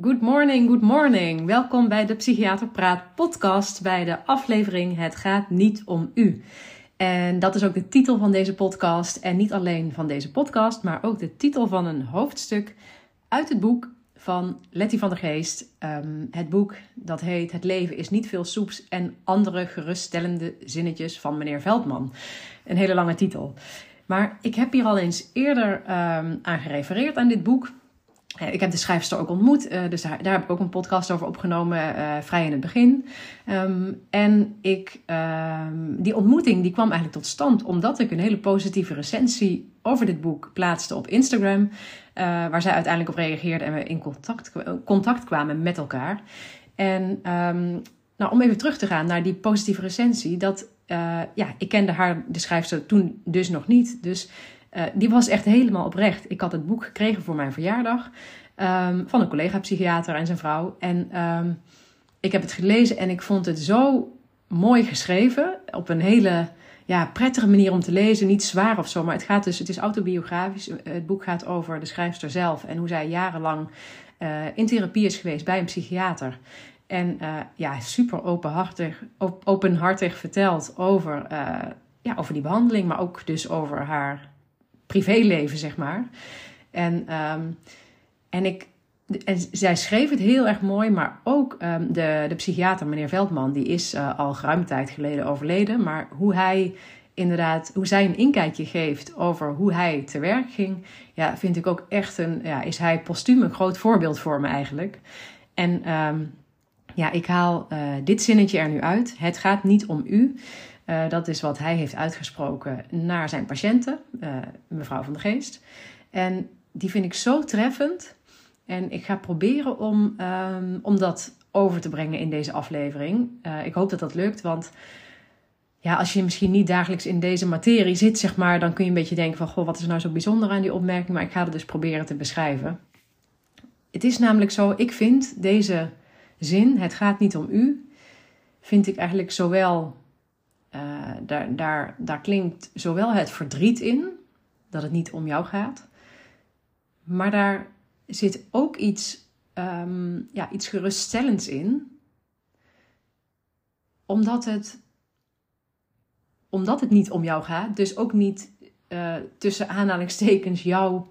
Good morning, good morning. Welkom bij de Psychiater Praat podcast bij de aflevering Het gaat niet om u. En dat is ook de titel van deze podcast. En niet alleen van deze podcast, maar ook de titel van een hoofdstuk uit het boek van Letty van der Geest. Um, het boek dat heet Het leven is niet veel soeps en andere geruststellende zinnetjes van meneer Veldman. Een hele lange titel. Maar ik heb hier al eens eerder um, aan gerefereerd aan dit boek. Eh, ik heb de schrijfster ook ontmoet, uh, dus daar, heb ik ook een podcast over opgenomen, uh, vrij in het begin. Um, en ik, um, die ontmoeting die kwam eigenlijk tot stand omdat ik een hele positieve recensie over dit boek plaatste op Instagram. Waar zij uiteindelijk op reageerde en we in contact, contact kwamen met elkaar. En um, nou, om even terug te gaan naar die positieve recensie, dat ja, ik kende haar, de schrijfster, toen dus nog niet. Dus uh, die was echt helemaal oprecht. Ik had het boek gekregen voor mijn verjaardag um, van een collega-psychiater en zijn vrouw. En um, ik heb het gelezen en ik vond het zo mooi geschreven. Op een hele ja, prettige manier om te lezen. Niet zwaar of zo, maar het gaat dus, het is autobiografisch. Het boek gaat over de schrijfster zelf en hoe zij jarenlang uh, in therapie is geweest bij een psychiater. En uh, ja, super openhartig, openhartig verteld over, ja, over die behandeling, maar ook dus over haar privéleven, zeg maar. En, um, en, ik, en zij schreef het heel erg mooi, maar ook um, de, de psychiater, meneer Veldman, die is uh, al ruim tijd geleden overleden. Maar hoe hij inderdaad, hoe zij een inkijkje geeft over hoe hij te werk ging, ja, vind ik ook echt een, ja, is hij postuum een groot voorbeeld voor me eigenlijk. En um, ja, ik haal uh, dit zinnetje er nu uit. Het gaat niet om u. Uh, dat is wat hij heeft uitgesproken naar zijn patiënten, uh, mevrouw van de Geest. En die vind ik zo treffend. En ik ga proberen om, um, om dat over te brengen in deze aflevering. Uh, ik hoop dat dat lukt, want ja, als je misschien niet dagelijks in deze materie zit, zeg maar, dan kun je een beetje denken van, goh, wat is nou zo bijzonder aan die opmerking? Maar ik ga het dus proberen te beschrijven. Het is namelijk zo, ik vind deze zin, het gaat niet om u, vind ik eigenlijk zowel uh, daar, daar, daar klinkt zowel het verdriet in, dat het niet om jou gaat, maar daar zit ook iets, um, ja, iets geruststellends in, omdat het, omdat het niet om jou gaat, dus ook niet uh, tussen aanhalingstekens jou,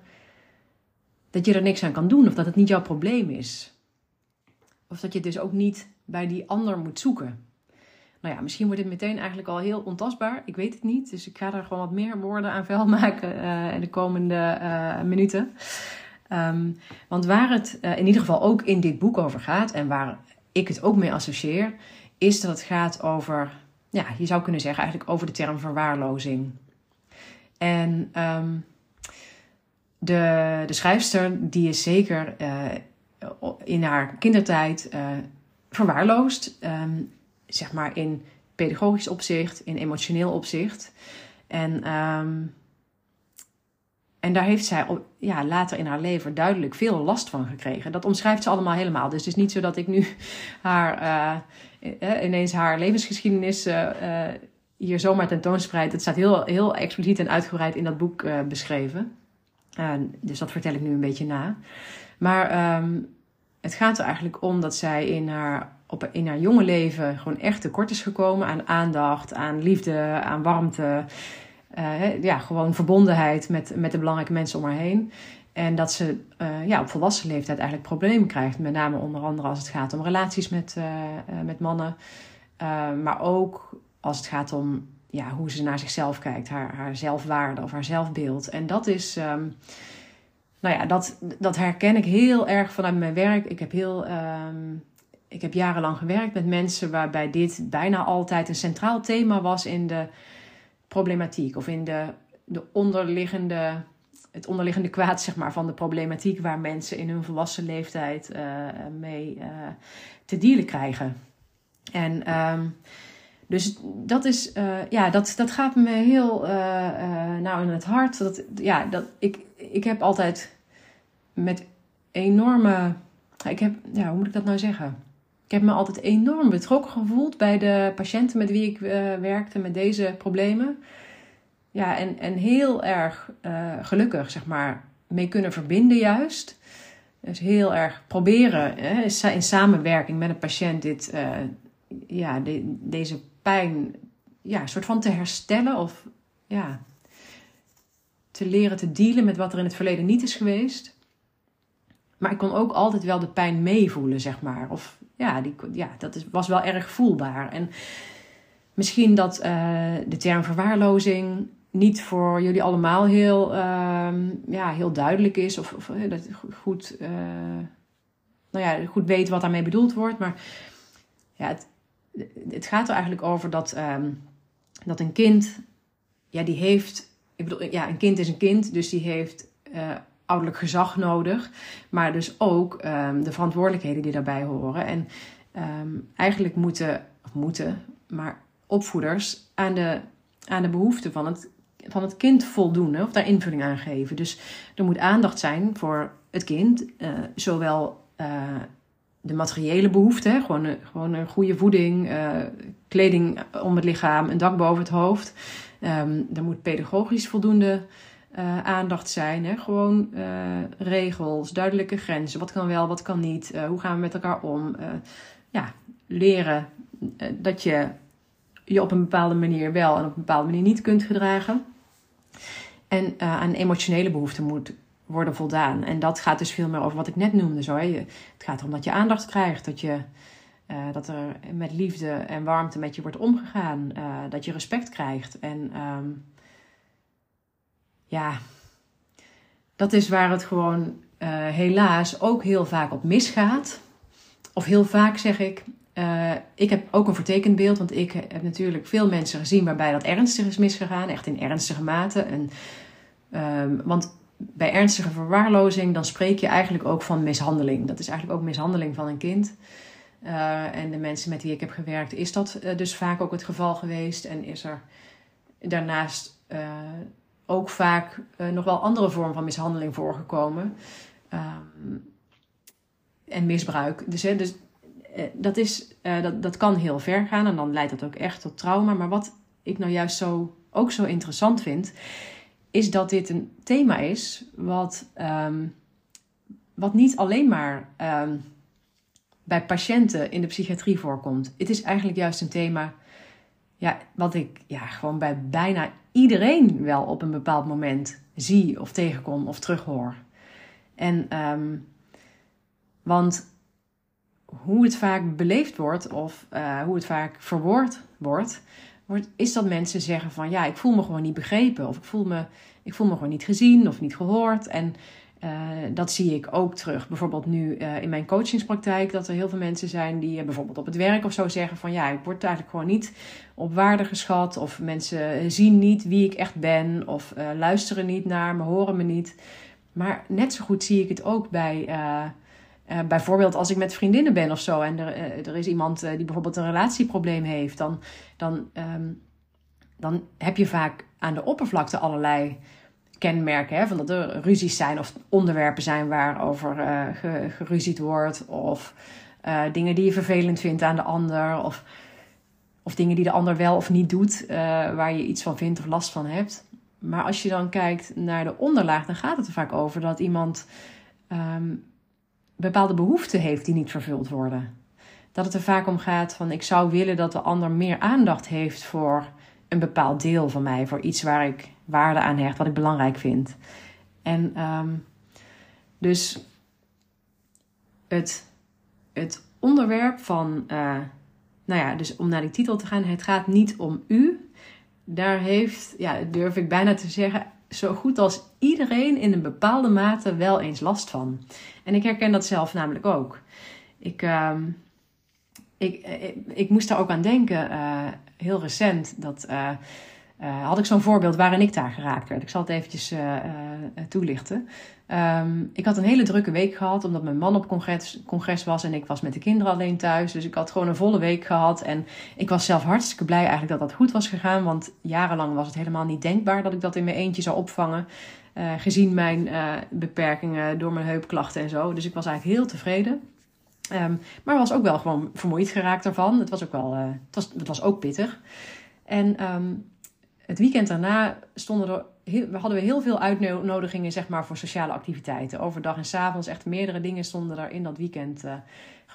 dat je er niks aan kan doen of dat het niet jouw probleem is. Of dat je dus ook niet bij die ander moet zoeken. Nou ja, misschien wordt dit meteen eigenlijk al heel ontastbaar. Ik weet het niet. Dus ik ga er gewoon wat meer woorden aan vuil maken uh, in de komende uh, minuten. Um, want waar het uh, in ieder geval ook in dit boek over gaat en waar ik het ook mee associeer, is dat het gaat over, ja, je zou kunnen zeggen eigenlijk over de term verwaarlozing. En um, de, de schrijfster, die is zeker in haar kindertijd verwaarloosd. Um, zeg maar in pedagogisch opzicht, in emotioneel opzicht. En, um, en daar heeft zij ja, later in haar leven duidelijk veel last van gekregen. Dat omschrijft ze allemaal helemaal. Dus het is niet zo dat ik nu haar, uh, ineens haar levensgeschiedenis uh, hier zomaar tentoonspreid. Het staat heel, heel expliciet en uitgebreid in dat boek beschreven. dus dat vertel ik nu een beetje na. Maar um, het gaat er eigenlijk om dat zij in haar op, in haar jonge leven gewoon echt tekort is gekomen aan aandacht, aan liefde, aan warmte. Uh, ja, gewoon verbondenheid met, met de belangrijke mensen om haar heen. En dat ze uh, ja, op volwassen leeftijd eigenlijk problemen krijgt. Met name onder andere als het gaat om relaties met, uh, met mannen. maar ook als het gaat om ja, hoe ze naar zichzelf kijkt, haar, haar zelfwaarde of haar zelfbeeld. En dat is, ehm, nou ja, dat, dat herken ik heel erg vanuit mijn werk. Ik heb heel, ehm, ik heb jarenlang gewerkt met mensen waarbij dit bijna altijd een centraal thema was in de problematiek of in de, de onderliggende, het onderliggende kwaad zeg maar, van de problematiek waar mensen in hun volwassen leeftijd uh, mee uh, te dealen krijgen. En um, dus dat is, uh, ja, dat, dat gaat me heel nou in het hart. Dat, ja, dat, ik, ik heb altijd met enorme. Ik heb, ja, hoe moet ik dat nou zeggen? Ik heb me altijd enorm betrokken gevoeld bij de patiënten met wie ik uh, werkte met deze problemen. Ja, en, en heel erg uh, gelukkig, zeg maar, mee kunnen verbinden juist. Dus heel erg proberen hè, in samenwerking met een patiënt dit, uh, ja, de, deze pijn ja, een soort van te herstellen of ja, te leren te dealen met wat er in het verleden niet is geweest. Maar ik kon ook altijd wel de pijn meevoelen, zeg maar. Of ja, die, ja dat is, was wel erg voelbaar. En misschien dat uh, de term verwaarlozing niet voor jullie allemaal heel, uh, ja, heel duidelijk is. Of, of dat goed, uh, nou ja, goed weet wat daarmee bedoeld wordt. Maar ja, het, het gaat er eigenlijk over dat, um, dat een kind, ja, die heeft. Ik bedoel, ja, een kind is een kind, dus die heeft ouderlijk gezag nodig. Maar dus ook um, de verantwoordelijkheden die daarbij horen. En um, eigenlijk moeten, of moeten, maar opvoeders aan de, aan de behoeften van het, van het kind voldoen. Of daar invulling aan geven. Dus er moet aandacht zijn voor het kind. Uh, zowel uh, de materiële behoeften, gewoon, een, gewoon een goede voeding, uh, kleding om het lichaam, een dak boven het hoofd. Um, er moet pedagogisch voldoende uh, aandacht zijn. Hè? Gewoon uh, regels, duidelijke grenzen. Wat kan wel, wat kan niet. Uh, hoe gaan we met elkaar om? ja, leren dat je je op een bepaalde manier wel en op een bepaalde manier niet kunt gedragen. En aan emotionele behoeften moet worden voldaan. En dat gaat dus veel meer over wat ik net noemde. Zo, hè? Het gaat erom dat je aandacht krijgt, dat, je, dat er met liefde en warmte met je wordt omgegaan, dat je respect krijgt. En um, ja, dat is waar het gewoon uh, helaas ook heel vaak op misgaat. Of heel vaak zeg ik, uh, ik heb ook een vertekend beeld, want ik heb natuurlijk veel mensen gezien waarbij dat ernstig is misgegaan, echt in ernstige mate. En, um, want bij ernstige verwaarlozing, dan spreek je eigenlijk ook van mishandeling. Dat is eigenlijk ook mishandeling van een kind. Uh, en de mensen met wie ik heb gewerkt, is dat dus vaak ook het geval geweest. En is er daarnaast ook vaak uh, nog wel andere vormen van mishandeling voorgekomen. Um, en misbruik. Dus, hè, dus uh, dat, is, uh, dat, dat kan heel ver gaan en dan leidt dat ook echt tot trauma. Maar wat ik nou juist zo, ook zo interessant vind, is dat dit een thema is wat, um, wat niet alleen maar um, bij patiënten in de psychiatrie voorkomt. Het is eigenlijk juist een thema ja, wat ik ja, gewoon bij bijna iedereen wel op een bepaald moment zie of tegenkom of terughoor. En um, want hoe het vaak beleefd wordt of uh, hoe het vaak verwoord wordt, wordt, is dat mensen zeggen van ja, ik voel me gewoon niet begrepen of ik voel me, ik voel me gewoon niet gezien of niet gehoord. En uh, dat zie ik ook terug. Bijvoorbeeld nu uh, in mijn coachingspraktijk, dat er heel veel mensen zijn die uh, bijvoorbeeld op het werk of zo zeggen van ja, ik word eigenlijk gewoon niet op waarde geschat. Of mensen zien niet wie ik echt ben. Of luisteren niet naar me, horen me niet. Maar net zo goed zie ik het ook bij. bijvoorbeeld als ik met vriendinnen ben of zo en er, er is iemand die bijvoorbeeld een relatieprobleem heeft, dan, dan, um, dan heb je vaak aan de oppervlakte allerlei kenmerken. Hè, van dat er ruzies zijn of onderwerpen zijn waarover uh, ge, geruzied wordt. Of uh, dingen die je vervelend vindt aan de ander. Of, of dingen die de ander wel of niet doet, uh, waar je iets van vindt of last van hebt. Maar als je dan kijkt naar de onderlaag, dan gaat het er vaak over dat iemand um, bepaalde behoeften heeft die niet vervuld worden. Dat het er vaak om gaat van ik zou willen dat de ander meer aandacht heeft voor een bepaald deel van mij, voor iets waar ik waarde aan hecht, wat ik belangrijk vind. En um, dus het, het onderwerp van, uh, nou ja, dus om naar die titel te gaan, het gaat niet om u. daar heeft, ja, durf ik bijna te zeggen, zo goed als iedereen in een bepaalde mate wel eens last van. En ik herken dat zelf namelijk ook. Ik, uh, ik, ik, ik, moest daar ook aan denken, uh, heel recent, dat uh, uh, had ik zo'n voorbeeld waarin ik daar geraakt werd. Ik zal het eventjes toelichten. Um, ik had een hele drukke week gehad, omdat mijn man op congres, congres was en ik was met de kinderen alleen thuis. Dus ik had gewoon een volle week gehad. En ik was zelf hartstikke blij eigenlijk dat dat goed was gegaan. Want jarenlang was het helemaal niet denkbaar dat ik dat in mijn eentje zou opvangen. Gezien mijn beperkingen door mijn heupklachten en zo. Dus ik was eigenlijk heel tevreden. Um, maar was ook wel gewoon vermoeid geraakt ervan. Het was ook wel, uh, het was, het was ook pittig. En um, het weekend daarna stonden er hadden we heel veel uitnodigingen zeg maar, voor sociale activiteiten. Overdag en s avonds echt meerdere dingen stonden er in dat weekend uh,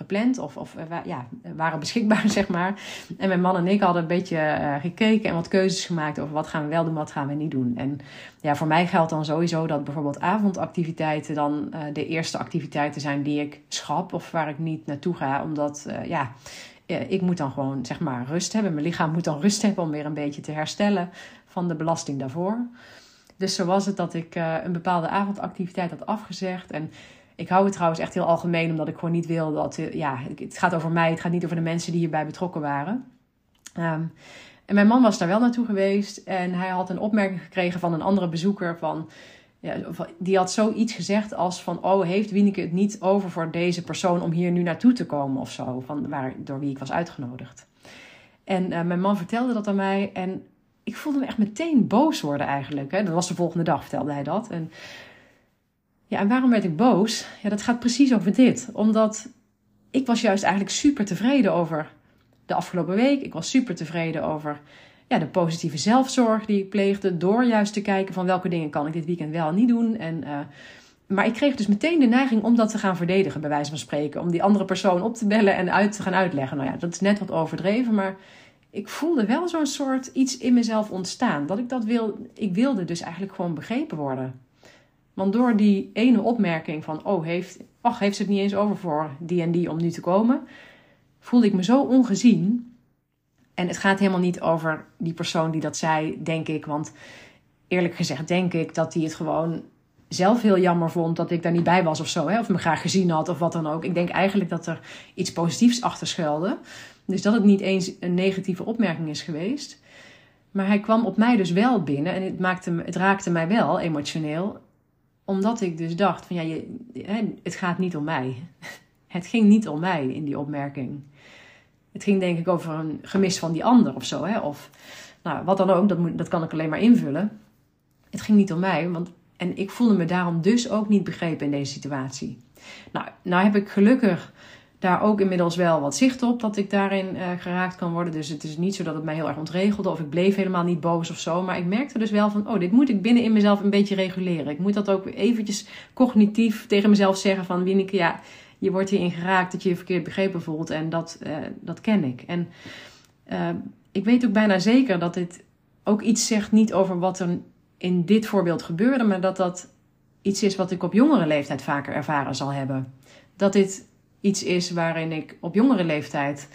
gepland. Of, of uh, ja, waren beschikbaar, zeg maar. En mijn man en ik hadden een beetje uh, gekeken en wat keuzes gemaakt over wat gaan we wel doen, wat gaan we niet doen. En ja, voor mij geldt dan sowieso dat bijvoorbeeld avondactiviteiten dan de eerste activiteiten zijn die ik schrap of waar ik niet naartoe ga. Omdat, ja, ik moet dan gewoon zeg maar rust hebben. Mijn lichaam moet dan rust hebben om weer een beetje te herstellen van de belasting daarvoor. Dus zo was het dat ik een bepaalde avondactiviteit had afgezegd. En ik hou het trouwens echt heel algemeen, omdat ik gewoon niet wil dat. Uh, ja, het gaat over mij, het gaat niet over de mensen die hierbij betrokken waren. Um, en mijn man was daar wel naartoe geweest en hij had een opmerking gekregen van een andere bezoeker van. Ja, die had zoiets gezegd als van, oh, heeft Wieneke het niet over voor deze persoon om hier nu naartoe te komen of zo, van waar, door wie ik was uitgenodigd. En uh, mijn man vertelde dat aan mij en ik voelde me echt meteen boos worden eigenlijk. Hè. Dat was de volgende dag, vertelde hij dat. En, ja, en waarom werd ik boos? Ja, dat gaat precies over dit. Omdat ik was juist eigenlijk super tevreden over de afgelopen week. Ik was super tevreden over ja, de positieve zelfzorg die ik pleegde. Door juist te kijken van welke dingen kan ik dit weekend wel niet doen. En, uh, maar ik kreeg dus meteen de neiging om dat te gaan verdedigen, bij wijze van spreken. Om die andere persoon op te bellen en uit te gaan uitleggen. Nou ja, dat is net wat overdreven, maar ik voelde wel zo'n soort iets in mezelf ontstaan. Dat ik dat wil, ik wilde dus eigenlijk gewoon begrepen worden. Want door die ene opmerking van, oh, heeft, ach, heeft ze het niet eens over voor die en die om nu te komen, voelde ik me zo ongezien. En het gaat helemaal niet over die persoon die dat zei, denk ik. Want eerlijk gezegd denk ik dat hij het gewoon zelf heel jammer vond dat ik daar niet bij was of zo. Hè? Of me graag gezien had of wat dan ook. Ik denk eigenlijk dat er iets positiefs achter schuilde. Dus dat het niet eens een negatieve opmerking is geweest. Maar hij kwam op mij dus wel binnen en het, maakte, het raakte mij wel emotioneel. Omdat ik dus dacht van ja, je, het gaat niet om mij. Het ging niet om mij in die opmerking. Het ging denk ik over een gemis van die ander of zo. Hè? Of nou, wat dan ook, dat, moet, dat kan ik alleen maar invullen. Het ging niet om mij, want, en ik voelde me daarom dus ook niet begrepen in deze situatie. Nou, nou heb ik gelukkig daar ook inmiddels wel wat zicht op dat ik daarin uh, geraakt kan worden. Dus het is niet zo dat het mij heel erg ontregelde of ik bleef helemaal niet boos of zo. Maar ik merkte dus wel van, oh, dit moet ik binnen in mezelf een beetje reguleren. Ik moet dat ook eventjes cognitief tegen mezelf zeggen van, Wieneke, ja, je wordt hierin geraakt dat je je verkeerd begrepen voelt. En dat, uh, dat ken ik. En uh, ik weet ook bijna zeker dat dit ook iets zegt niet over wat er in dit voorbeeld gebeurde, maar dat dat iets is wat ik op jongere leeftijd vaker ervaren zal hebben. Dat dit iets is waarin ik op jongere leeftijd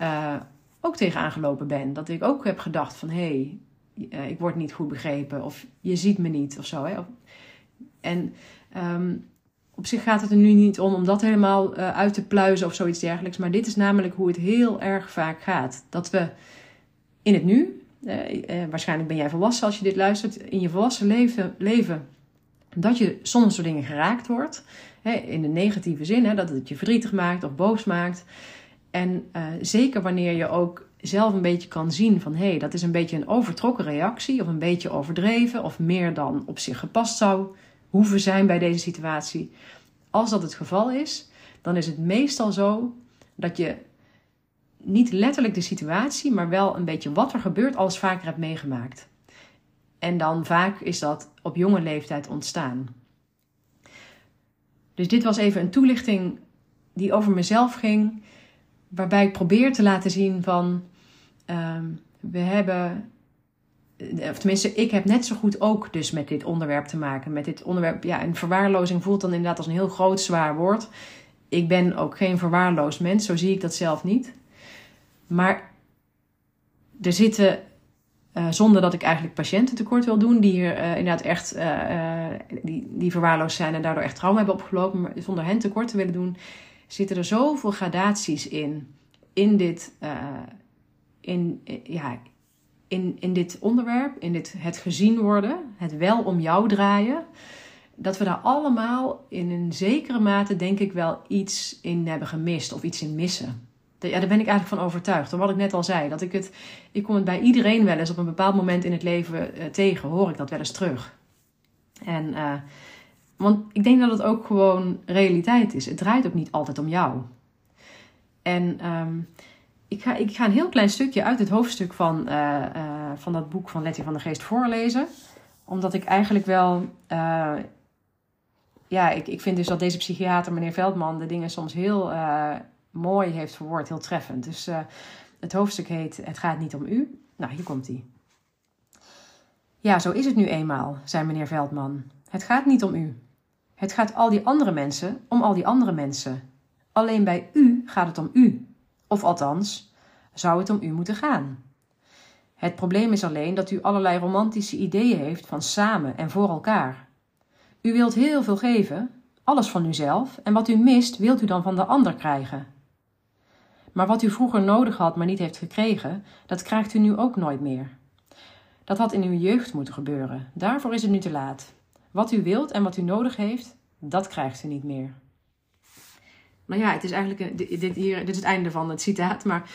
uh, ook tegen aangelopen ben. Dat ik ook heb gedacht van hé, hey, uh, ik word niet goed begrepen of je ziet me niet of zo. Hè? En um, op zich gaat het er nu niet om om dat helemaal uh, uit te pluizen of zoiets dergelijks. Maar dit is namelijk hoe het heel erg vaak gaat. Dat we in het nu, waarschijnlijk ben jij volwassen als je dit luistert, in je volwassen leven, leven dat je soms door dingen geraakt wordt in de negatieve zin, hè, dat het je verdrietig maakt of boos maakt. En uh, zeker wanneer je ook zelf een beetje kan zien van hé, hey, dat is een beetje een overtrokken reactie of een beetje overdreven of meer dan op zich gepast zou hoeven zijn bij deze situatie. Als dat het geval is, dan is het meestal zo dat je niet letterlijk de situatie, maar wel een beetje wat er gebeurt, alles vaker hebt meegemaakt. En dan vaak is dat op jonge leeftijd ontstaan. Dus dit was even een toelichting die over mezelf ging, waarbij ik probeer te laten zien van um, we hebben, eh, of tenminste, ik heb net zo goed ook dus met dit onderwerp te maken. Met dit onderwerp, ja, een verwaarlozing voelt dan inderdaad als een heel groot zwaar woord. Ik ben ook geen verwaarloosd mens, zo zie ik dat zelf niet. Maar er zitten Uh, zonder dat ik eigenlijk patiënten tekort wil doen, die hier uh, inderdaad echt uh, die, die verwaarloosd zijn en daardoor echt trauma hebben opgelopen. Maar zonder hen tekort te willen doen, zitten er zoveel gradaties in. In dit, in, ja, in, in dit onderwerp, in dit het gezien worden, het wel om jou draaien. Dat we daar allemaal in een zekere mate, denk ik, wel iets in hebben gemist of iets in missen. Ja, daar ben ik eigenlijk van overtuigd. Door wat ik net al zei. Dat ik het. Ik kom het bij iedereen wel eens op een bepaald moment in het leven uh, tegen. Hoor ik dat wel eens terug. En. Uh, want ik denk dat het ook gewoon realiteit is. Het draait ook niet altijd om jou. En um, ik, ga, ik ga een heel klein stukje uit het hoofdstuk van, uh, van dat boek van Letty van der Geest voorlezen. Omdat ik eigenlijk wel. ja, ik, ik vind dus dat deze psychiater, meneer Veldman, de dingen soms heel mooi heeft verwoord, heel treffend. Dus uh, het hoofdstuk heet Het gaat niet om u. Nou, hier komt hij. Ja, zo is het nu eenmaal, zei meneer Veldman. Het gaat niet om u. Het gaat al die andere mensen om al die andere mensen. Alleen bij u gaat het om u. Of althans, zou het om u moeten gaan. Het probleem is alleen dat u allerlei romantische ideeën heeft van samen en voor elkaar. U wilt heel veel geven, alles van uzelf, en wat u mist wilt u dan van de ander krijgen. Maar wat u vroeger nodig had, maar niet heeft gekregen, dat krijgt u nu ook nooit meer. Dat had in uw jeugd moeten gebeuren. Daarvoor is het nu te laat. Wat u wilt en wat u nodig heeft, dat krijgt u niet meer. Nou ja, het is eigenlijk een, dit, hier, dit is het einde van het citaat, maar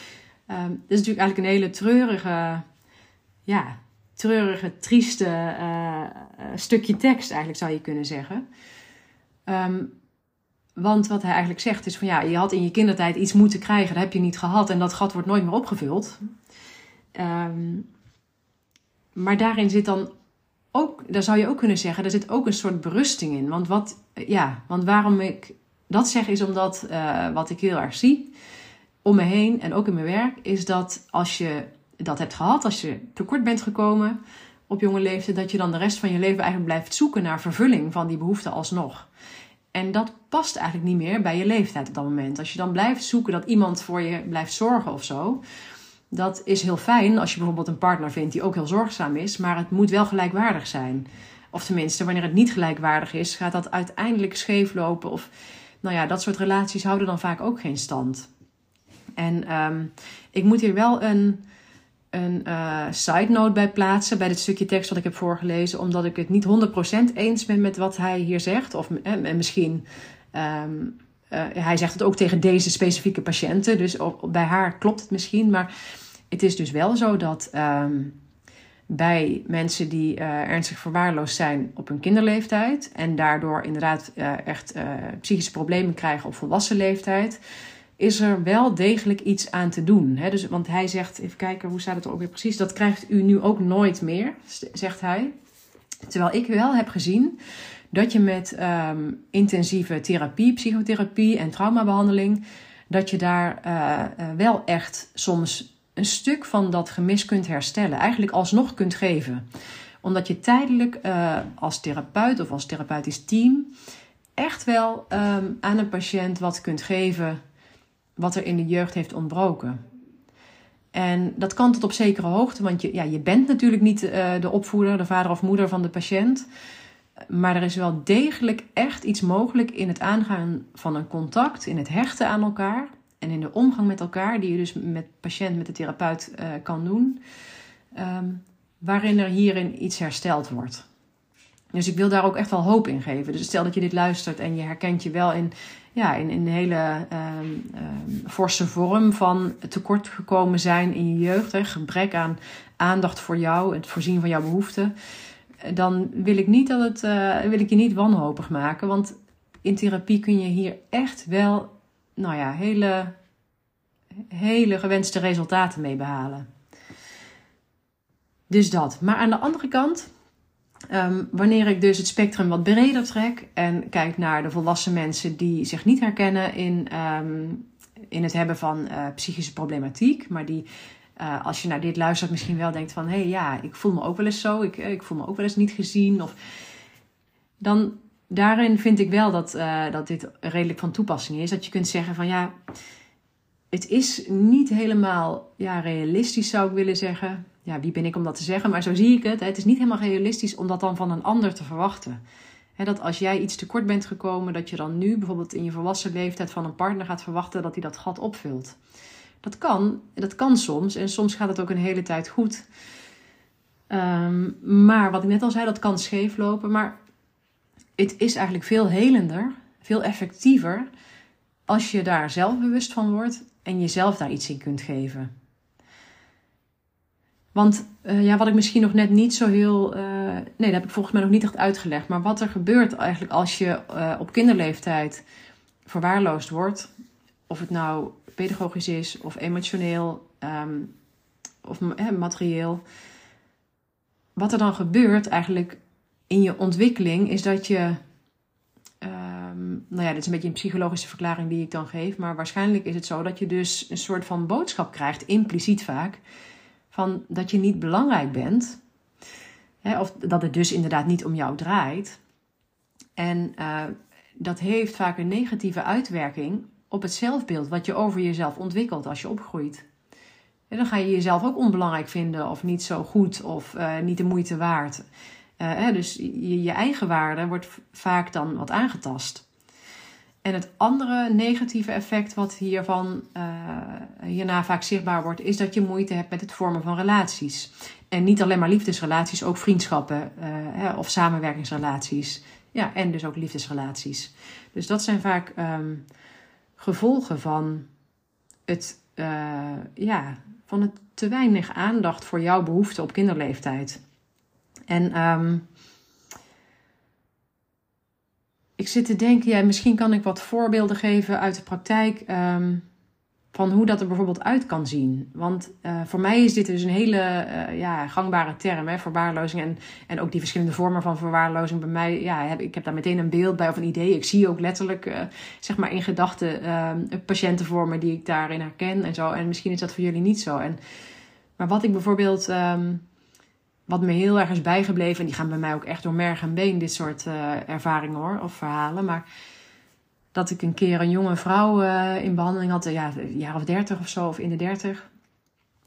um, dit is natuurlijk eigenlijk een hele treurige, ja, treurige, trieste uh, stukje tekst, eigenlijk zou je kunnen zeggen. Um, want wat hij eigenlijk zegt is van ja, je had in je kindertijd iets moeten krijgen, dat heb je niet gehad en dat gat wordt nooit meer opgevuld. Um, maar daarin zit dan ook, daar zou je ook kunnen zeggen, er zit ook een soort berusting in. Want, wat, ja, want waarom ik dat zeg is omdat uh, wat ik heel erg zie om me heen en ook in mijn werk, is dat als je dat hebt gehad, als je tekort bent gekomen op jonge leeftijd, dat je dan de rest van je leven eigenlijk blijft zoeken naar vervulling van die behoefte alsnog. En dat past eigenlijk niet meer bij je leeftijd op dat moment. Als je dan blijft zoeken dat iemand voor je blijft zorgen of zo. Dat is heel fijn als je bijvoorbeeld een partner vindt die ook heel zorgzaam is. Maar het moet wel gelijkwaardig zijn. Of tenminste, wanneer het niet gelijkwaardig is, gaat dat uiteindelijk scheef lopen. Of nou ja, dat soort relaties houden dan vaak ook geen stand. En um, ik moet hier wel een een uh, side note bij plaatsen bij dit stukje tekst wat ik heb voorgelezen, omdat ik het niet 100% eens ben met wat hij hier zegt. Of eh, misschien, um, uh, hij zegt het ook tegen deze specifieke patiënten, dus op, bij haar klopt het misschien. Maar het is dus wel zo dat um, bij mensen die uh, ernstig verwaarloosd zijn op hun kinderleeftijd en daardoor inderdaad echt psychische problemen krijgen op volwassen leeftijd is er wel degelijk iets aan te doen. Dus, want hij zegt, even kijken, hoe staat het er ook weer precies? Dat krijgt u nu ook nooit meer, zegt hij. Terwijl ik wel heb gezien dat je met um, intensieve therapie, psychotherapie en traumabehandeling, dat je daar uh, uh, wel echt soms een stuk van dat gemis kunt herstellen. Eigenlijk alsnog kunt geven. Omdat je tijdelijk uh, als therapeut of als therapeutisch team echt wel um, aan een patiënt wat kunt geven wat er in de jeugd heeft ontbroken. En dat kan tot op zekere hoogte, want je, ja, je bent natuurlijk niet uh, de opvoeder, de vader of moeder van de patiënt. Maar er is wel degelijk echt iets mogelijk in het aangaan van een contact, in het hechten aan elkaar en in de omgang met elkaar, die je dus met patiënt, met de therapeut uh, kan doen, um, waarin er hierin iets hersteld wordt. Dus ik wil daar ook echt wel hoop in geven. Dus stel dat je dit luistert en je herkent je wel in ja, in, in een hele um, um, forse vorm van tekort gekomen zijn in je jeugd. Hè, gebrek aan aandacht voor jou, het voorzien van jouw behoeften. Dan wil ik, niet dat het, uh, wil ik je niet wanhopig maken. Want in therapie kun je hier echt wel nou ja, hele, hele gewenste resultaten mee behalen. Dus dat. Maar aan de andere kant Um, wanneer ik dus het spectrum wat breder trek en kijk naar de volwassen mensen die zich niet herkennen in, um, in het hebben van uh, psychische problematiek, maar die uh, als je naar dit luistert misschien wel denkt van hé hey, ja, ik voel me ook wel eens zo, ik, ik voel me ook wel eens niet gezien. Of, dan daarin vind ik wel dat, dat dit redelijk van toepassing is. Dat je kunt zeggen van ja, het is niet helemaal ja, realistisch zou ik willen zeggen ja, wie ben ik om dat te zeggen? Maar zo zie ik het. Het is niet helemaal realistisch om dat dan van een ander te verwachten. dat als jij iets tekort bent gekomen, dat je dan nu bijvoorbeeld in je volwassen leeftijd van een partner gaat verwachten dat hij dat gat opvult. Dat kan, dat kan soms. En soms gaat het ook een hele tijd goed. Ehm, maar wat ik net al zei, dat kan scheef lopen. Maar het is eigenlijk veel helender, veel effectiever als je daar zelf bewust van wordt en jezelf daar iets in kunt geven. Want uh, ja, wat ik misschien nog net niet zo heel. Uh, nee, dat heb ik volgens mij nog niet echt uitgelegd. Maar wat er gebeurt eigenlijk als je uh, op kinderleeftijd verwaarloosd wordt. Of het nou pedagogisch is, of emotioneel, um, of materieel. Wat er dan gebeurt eigenlijk in je ontwikkeling is dat je. Um, nou ja, dit is een beetje een psychologische verklaring die ik dan geef. Maar waarschijnlijk is het zo dat je dus een soort van boodschap krijgt, impliciet vaak van dat je niet belangrijk bent. Hè, of dat het dus inderdaad niet om jou draait. En uh, dat heeft vaak een negatieve uitwerking op het zelfbeeld wat je over jezelf ontwikkelt als je opgroeit. En dan ga je jezelf ook onbelangrijk vinden of niet zo goed of uh, niet de moeite waard. Uh, hè, dus je, je eigen waarde wordt vaak dan wat aangetast. En het andere negatieve effect wat hiervan uh, hierna vaak zichtbaar wordt, is dat je moeite hebt met het vormen van relaties. En niet alleen maar liefdesrelaties, ook vriendschappen uh, hè, of samenwerkingsrelaties. Ja, en dus ook liefdesrelaties. Dus dat zijn vaak um, gevolgen van het, uh, ja, van het te weinig aandacht voor jouw behoeften op kinderleeftijd. En um, ik zit te denken, ja, misschien kan ik wat voorbeelden geven uit de praktijk. Um, van hoe dat er bijvoorbeeld uit kan zien. Want uh, voor mij is dit dus een hele uh, ja, gangbare term, hè, verwaarlozing. En, en ook die verschillende vormen van verwaarlozing. Bij mij, ja, heb, ik heb daar meteen een beeld bij of een idee. Ik zie ook letterlijk, uh, zeg maar in gedachten, patiëntenvormen die ik daarin herken en zo. En misschien is dat voor jullie niet zo. En, maar wat ik bijvoorbeeld um, wat me heel erg is bijgebleven, en die gaan bij mij ook echt door merg en been, dit soort uh, ervaringen hoor, of verhalen. Maar dat ik een keer een jonge vrouw uh, in behandeling had, ja, een jaar of dertig of zo, of in de dertig.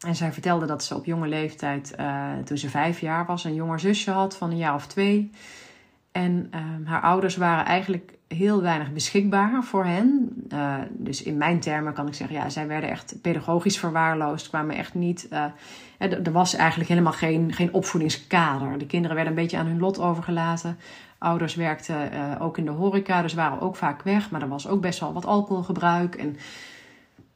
En zij vertelde dat ze op jonge leeftijd, toen ze vijf jaar was, een jonger zusje had van een jaar of twee. En uh, haar ouders waren eigenlijk heel weinig beschikbaar voor hen. Uh, dus in mijn termen kan ik zeggen, ja, zij werden echt pedagogisch verwaarloosd, kwamen echt niet. Uh, er was eigenlijk helemaal geen, geen opvoedingskader. De kinderen werden een beetje aan hun lot overgelaten. Ouders werkten uh, ook in de horeca, dus waren ook vaak weg. Maar er was ook best wel wat alcoholgebruik. En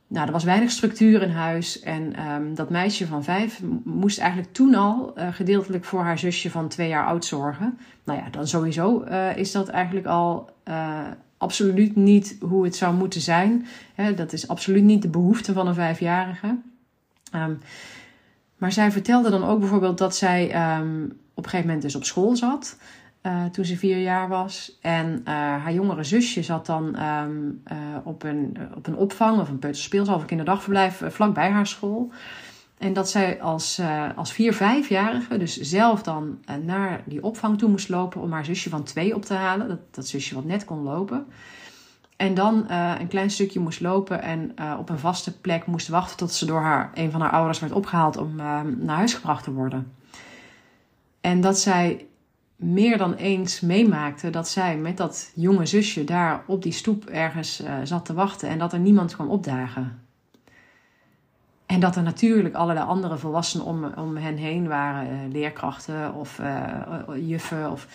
nou, er was weinig structuur in huis. En um, dat meisje van vijf moest eigenlijk toen al gedeeltelijk voor haar zusje van twee jaar oud zorgen. Nou ja, dan sowieso is dat eigenlijk al uh, absoluut niet hoe het zou moeten zijn. Dat is absoluut niet de behoefte van een vijfjarige. Um, maar zij vertelde dan ook bijvoorbeeld dat zij um, op een gegeven moment dus op school zat. Uh, toen ze vier jaar was. En uh, haar jongere zusje zat dan uh, op, een, op een opvang of een peuterspeelzaal of een kinderdagverblijf vlakbij haar school. En dat zij als, als vier, vijfjarige dus zelf dan naar die opvang toe moest lopen om haar zusje van twee op te halen. Dat, dat zusje wat net kon lopen. En dan uh, een klein stukje moest lopen en uh, op een vaste plek moest wachten tot ze door haar, een van haar ouders werd opgehaald om uh, naar huis gebracht te worden. En dat zij meer dan eens meemaakte dat zij met dat jonge zusje daar op die stoep ergens zat te wachten en dat er niemand kwam opdagen. En dat er natuurlijk allerlei andere volwassenen om, om hen heen waren, leerkrachten of juffen of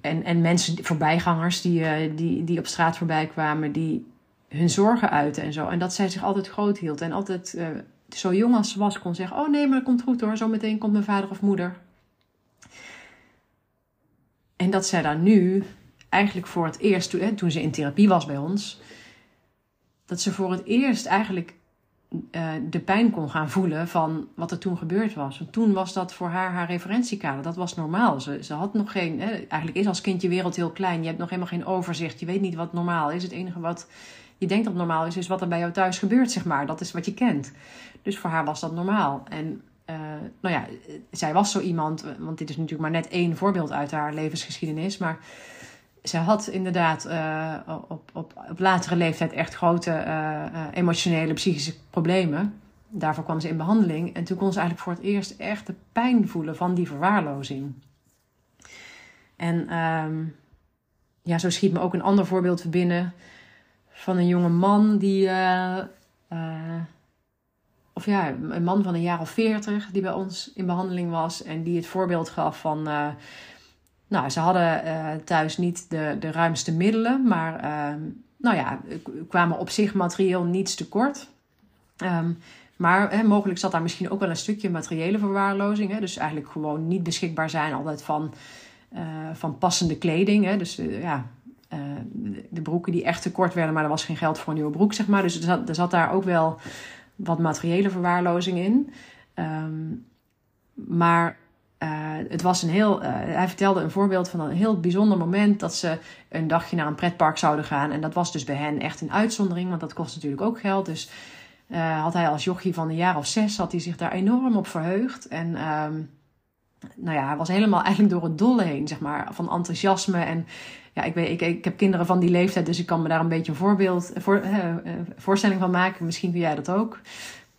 en, en mensen, voorbijgangers die, die, die op straat voorbij kwamen, die hun zorgen uiten en zo. En dat zij zich altijd groot hield en altijd zo jong als ze was kon zeggen: Oh nee, maar dat komt goed hoor, zo meteen komt mijn vader of moeder. En dat zij daar nu eigenlijk voor het eerst, toen, toen ze in therapie was bij ons, dat ze voor het eerst eigenlijk uh, de pijn kon gaan voelen van wat er toen gebeurd was. Want toen was dat voor haar haar referentiekader. Dat was normaal. Ze, ze had nog geen. Hè, eigenlijk is als kind je wereld heel klein. Je hebt nog helemaal geen overzicht. Je weet niet wat normaal is. Het enige wat je denkt dat normaal is, is wat er bij jou thuis gebeurt, zeg maar. Dat is wat je kent. Dus voor haar was dat normaal. En uh, nou ja, zij was zo iemand. Want dit is natuurlijk maar net één voorbeeld uit haar levensgeschiedenis. Maar ze had inderdaad uh, op, op, op latere leeftijd echt grote uh, emotionele, psychische problemen. daarvoor kwam ze in behandeling. En toen kon ze eigenlijk voor het eerst echt de pijn voelen van die verwaarlozing. En ehm, ja, zo schiet me ook een ander voorbeeld binnen van een jonge man die. Of ja, een man van een jaar of veertig die bij ons in behandeling was. En die het voorbeeld gaf van. Nou, ze hadden thuis niet de, de ruimste middelen, maar ehm, nou ja, kwamen op zich materieel niets tekort. Um, maar hè, mogelijk zat daar misschien ook wel een stukje materiële verwaarlozing. Hè? Dus eigenlijk gewoon niet beschikbaar zijn altijd van, uh, van passende kleding. Hè? Dus uh, ja, de broeken die echt te kort werden, maar er was geen geld voor een nieuwe broek, zeg maar. Dus er zat, daar ook wel wat materiële verwaarlozing in. Um, maar het was een heel. hij vertelde een voorbeeld van een heel bijzonder moment dat ze een dagje naar een pretpark zouden gaan. En dat was dus bij hen echt een uitzondering, want dat kost natuurlijk ook geld. Dus uh, had hij als jochie van een jaar of zes had hij zich daar enorm op verheugd. En um, nou ja, hij was helemaal eigenlijk door het dolle heen, zeg maar, van enthousiasme. En ja, ik, weet, ik, ik heb kinderen van die leeftijd, dus ik kan me daar een beetje een voorbeeld, voor, voorstelling van maken. Misschien kun jij dat ook.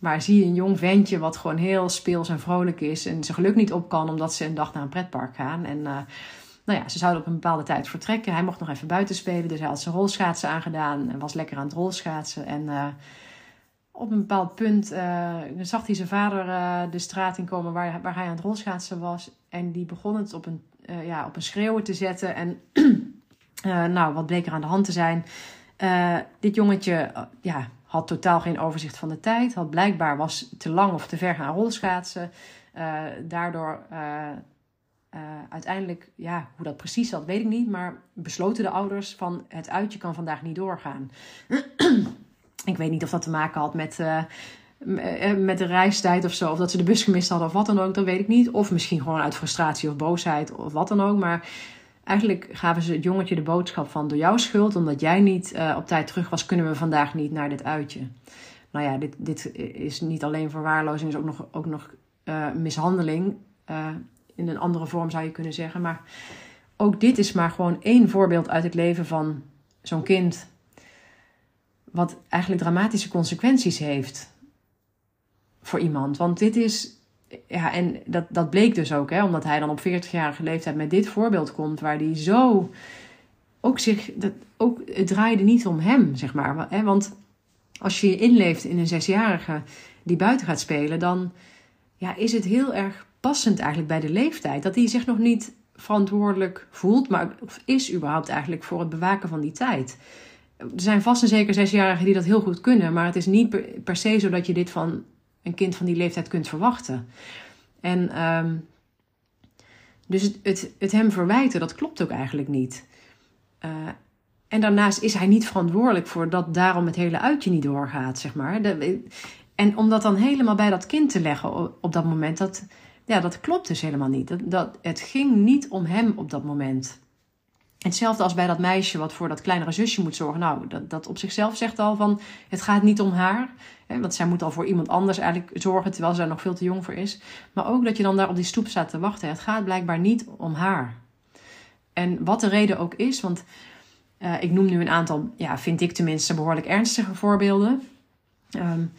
Maar zie een jong ventje wat gewoon heel speels en vrolijk is en zijn geluk niet op kan omdat ze een dag naar een pretpark gaan. En uh, nou ja, ze zouden op een bepaalde tijd vertrekken. Hij mocht nog even buiten spelen, dus hij had zijn rolschaatsen aangedaan en was lekker aan het rolschaatsen. En op een bepaald punt uh, zag hij zijn vader de straat in komen waar, waar hij aan het rolschaatsen was. En die begon het op een, ja, op een schreeuwen te zetten. En nou, wat bleek er aan de hand te zijn? dit jongetje ja, had totaal geen overzicht van de tijd. Had blijkbaar was te lang of te ver gaan rolschaatsen. daardoor uiteindelijk, ja, hoe dat precies zat, weet ik niet. Maar besloten de ouders van het uitje kan vandaag niet doorgaan. Ik weet niet of dat te maken had met, uh, met de reistijd of zo. Of dat ze de bus gemist hadden of wat dan ook. Dat weet ik niet. Of misschien gewoon uit frustratie of boosheid of wat dan ook. Maar eigenlijk gaven ze het jongetje de boodschap van... door jouw schuld, omdat jij niet uh, op tijd terug was... kunnen we vandaag niet naar dit uitje. Nou ja, dit, dit is niet alleen verwaarlozing. is ook nog, ook nog uh, mishandeling. in een andere vorm zou je kunnen zeggen. Maar ook dit is maar gewoon één voorbeeld uit het leven van zo'n kind wat eigenlijk dramatische consequenties heeft voor iemand. Want dit is, ja, en dat, dat bleek dus ook, hè, omdat hij dan op 40-jarige leeftijd met dit voorbeeld komt, waar hij zo ook zich, dat, ook, het draaide niet om hem, zeg maar. Hè, want als je je inleeft in een zesjarige die buiten gaat spelen, dan ja, is het heel erg passend eigenlijk bij de leeftijd. Dat hij zich nog niet verantwoordelijk voelt, maar is überhaupt eigenlijk voor het bewaken van die tijd er zijn vast en zeker zesjarigen die dat heel goed kunnen, maar het is niet per, se zo dat je dit van een kind van die leeftijd kunt verwachten. En um, dus het, het, hem verwijten, dat klopt ook eigenlijk niet. Uh, en daarnaast is hij niet verantwoordelijk voor dat daarom het hele uitje niet doorgaat, zeg maar. En om dat dan helemaal bij dat kind te leggen op, dat moment, dat, ja, dat klopt dus helemaal niet. Dat, het ging niet om hem op dat moment. Hetzelfde als bij dat meisje wat voor dat kleinere zusje moet zorgen. Nou, dat, dat op zichzelf zegt al van het gaat niet om haar. Hè, want zij moet al voor iemand anders eigenlijk zorgen terwijl daar nog veel te jong voor is. Maar ook dat je dan daar op die stoep staat te wachten. Het gaat blijkbaar niet om haar. En wat de reden ook is, want uh, ik noem nu een aantal, ja, vind ik tenminste, behoorlijk ernstige voorbeelden. Um,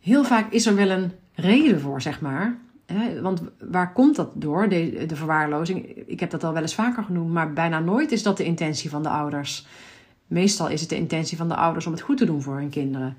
heel vaak is er wel een reden voor, zeg maar want waar komt dat door, de, de verwaarlozing? Ik heb dat al wel eens vaker genoemd, maar bijna nooit is dat de intentie van de ouders. Meestal is het de intentie van de ouders om het goed te doen voor hun kinderen.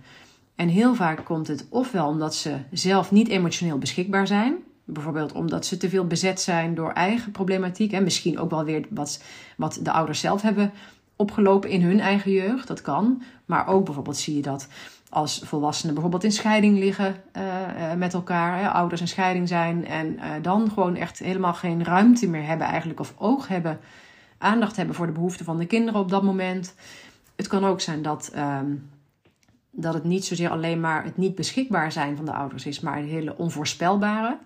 En heel vaak komt het ofwel omdat ze zelf niet emotioneel beschikbaar zijn. Bijvoorbeeld omdat ze te veel bezet zijn door eigen problematiek. En misschien ook wel weer wat, wat de ouders zelf hebben opgelopen in hun eigen jeugd. Dat kan. Maar ook bijvoorbeeld zie je dat als volwassenen bijvoorbeeld in scheiding liggen uh, met elkaar, hè, ouders in scheiding zijn en uh, dan gewoon echt helemaal geen ruimte meer hebben eigenlijk of oog hebben, aandacht hebben voor de behoeften van de kinderen op dat moment. Het kan ook zijn dat, um, dat het niet zozeer alleen maar het niet beschikbaar zijn van de ouders is, maar het hele onvoorspelbare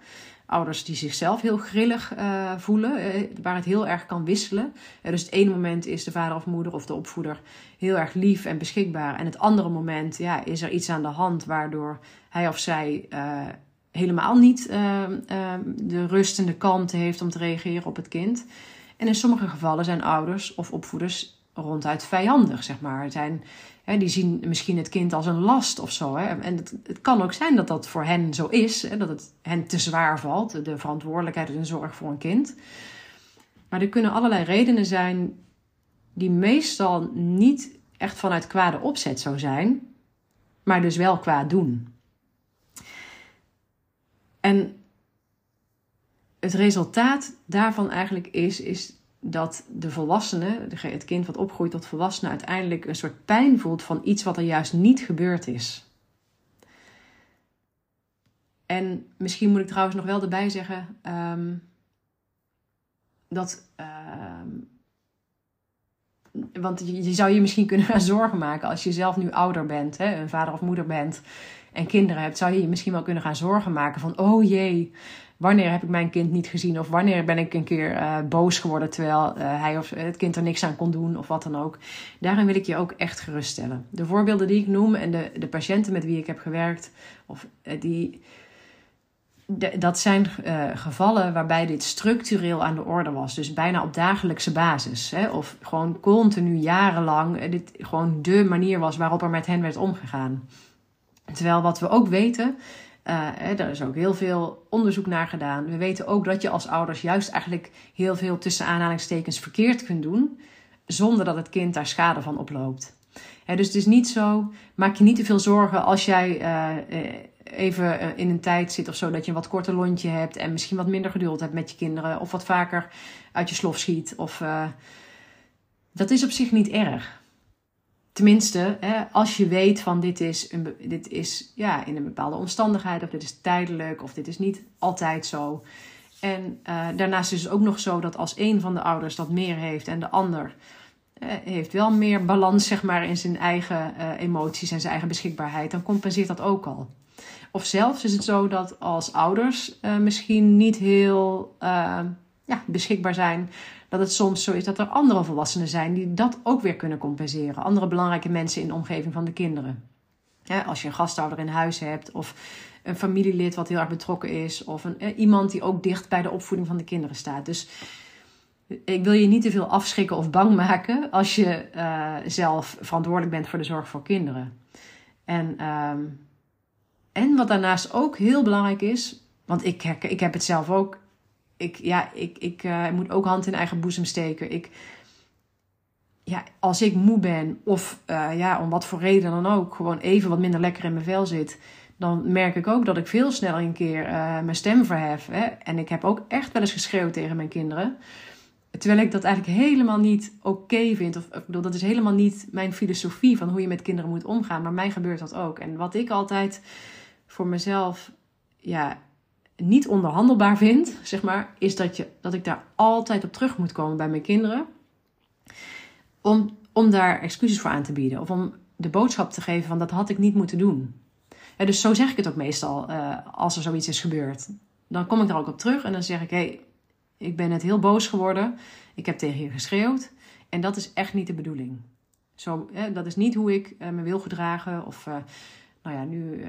ouders die zichzelf heel grillig uh, voelen, uh, waar het heel erg kan wisselen. Uh, dus het ene moment is de vader of moeder of de opvoeder heel erg lief en beschikbaar. En het andere moment ja, is er iets aan de hand waardoor hij of zij helemaal niet de rust en de kalmte heeft om te reageren op het kind. En in sommige gevallen zijn ouders of opvoeders ronduit vijandig, zeg maar. Zijn, hè, die zien misschien het kind als een last of zo. Hè. En het, het kan ook zijn dat dat voor hen zo is, hè, dat het hen te zwaar valt, de verantwoordelijkheid en zorg voor een kind. Maar er kunnen allerlei redenen zijn die meestal niet echt vanuit kwade opzet zou zijn, maar dus wel kwaad doen. En het resultaat daarvan eigenlijk is, is dat de volwassene, het kind wat opgroeit tot volwassene, uiteindelijk een soort pijn voelt van iets wat er juist niet gebeurd is. En misschien moet ik trouwens nog wel erbij zeggen ehm, dat. Ehm, want je, zou je misschien kunnen gaan zorgen maken als je zelf nu ouder bent, hè, een vader of moeder bent en kinderen hebt, zou je je misschien wel kunnen gaan zorgen maken van, oh jee, wanneer heb ik mijn kind niet gezien of wanneer ben ik een keer uh, boos geworden terwijl uh, hij of het kind er niks aan kon doen of wat dan ook. Daarin wil ik je ook echt geruststellen. De voorbeelden die ik noem en de, de patiënten met wie ik heb gewerkt, of, uh, die, dat zijn gevallen waarbij dit structureel aan de orde was. Dus bijna op dagelijkse basis. Hè, of gewoon continu jarenlang dit gewoon de manier was waarop er met hen werd omgegaan. Terwijl wat we ook weten, uh, er is ook heel veel onderzoek naar gedaan. We weten ook dat je als ouders juist eigenlijk heel veel tussen aanhalingstekens verkeerd kunt doen, zonder dat het kind daar schade van oploopt. dus het is niet zo, maak je niet te veel zorgen als jij uh, even in een tijd zit of zo dat je een wat korter lontje hebt en misschien wat minder geduld hebt met je kinderen of wat vaker uit je slof schiet. Of, dat is op zich niet erg. Tenminste, hè, als je weet van dit is, een, dit is ja, in een bepaalde omstandigheid, of dit is tijdelijk, of dit is niet altijd zo. En uh, daarnaast is het ook nog zo dat als een van de ouders dat meer heeft en de ander heeft wel meer balans zeg maar, in zijn eigen uh, emoties en zijn eigen beschikbaarheid, dan compenseert dat ook al. Of zelfs is het zo dat als ouders misschien niet heel ja, beschikbaar zijn, dat het soms zo is dat er andere volwassenen zijn die dat ook weer kunnen compenseren. Andere belangrijke mensen in de omgeving van de kinderen. als je een gastouder in huis hebt of een familielid wat heel erg betrokken is of een, eh, iemand die ook dicht bij de opvoeding van de kinderen staat. Dus ik wil je niet te veel afschrikken of bang maken als je eh, zelf verantwoordelijk bent voor de zorg voor kinderen. En, ehm, en wat daarnaast ook heel belangrijk is, want ik, ik heb het zelf ook ik, ja, ik, ik uh, moet ook hand in eigen boezem steken. Ik, ja, als ik moe ben of uh, ja, om wat voor reden dan ook, gewoon even wat minder lekker in mijn vel zit, dan merk ik ook dat ik veel sneller een keer uh, mijn stem verhef. Hè? En ik heb ook echt wel eens geschreeuwd tegen mijn kinderen. Terwijl ik dat eigenlijk helemaal niet oké vind. Of ik bedoel, dat is helemaal niet mijn filosofie van hoe je met kinderen moet omgaan. Maar mij gebeurt dat ook. En wat ik altijd voor mezelf ja, niet onderhandelbaar vind, zeg maar, is dat, je, dat ik daar altijd op terug moet komen bij mijn kinderen. Om, om daar excuses voor aan te bieden. Of om de boodschap te geven van dat had ik niet moeten doen. Ja, dus zo zeg ik het ook meestal uh, als er zoiets is gebeurd. Dan kom ik daar ook op terug en dan zeg ik: hé, hey, ik ben net heel boos geworden. Ik heb tegen je geschreeuwd. En dat is echt niet de bedoeling. Zo, dat is niet hoe ik uh, me wil gedragen. Of, uh, nou ja, nu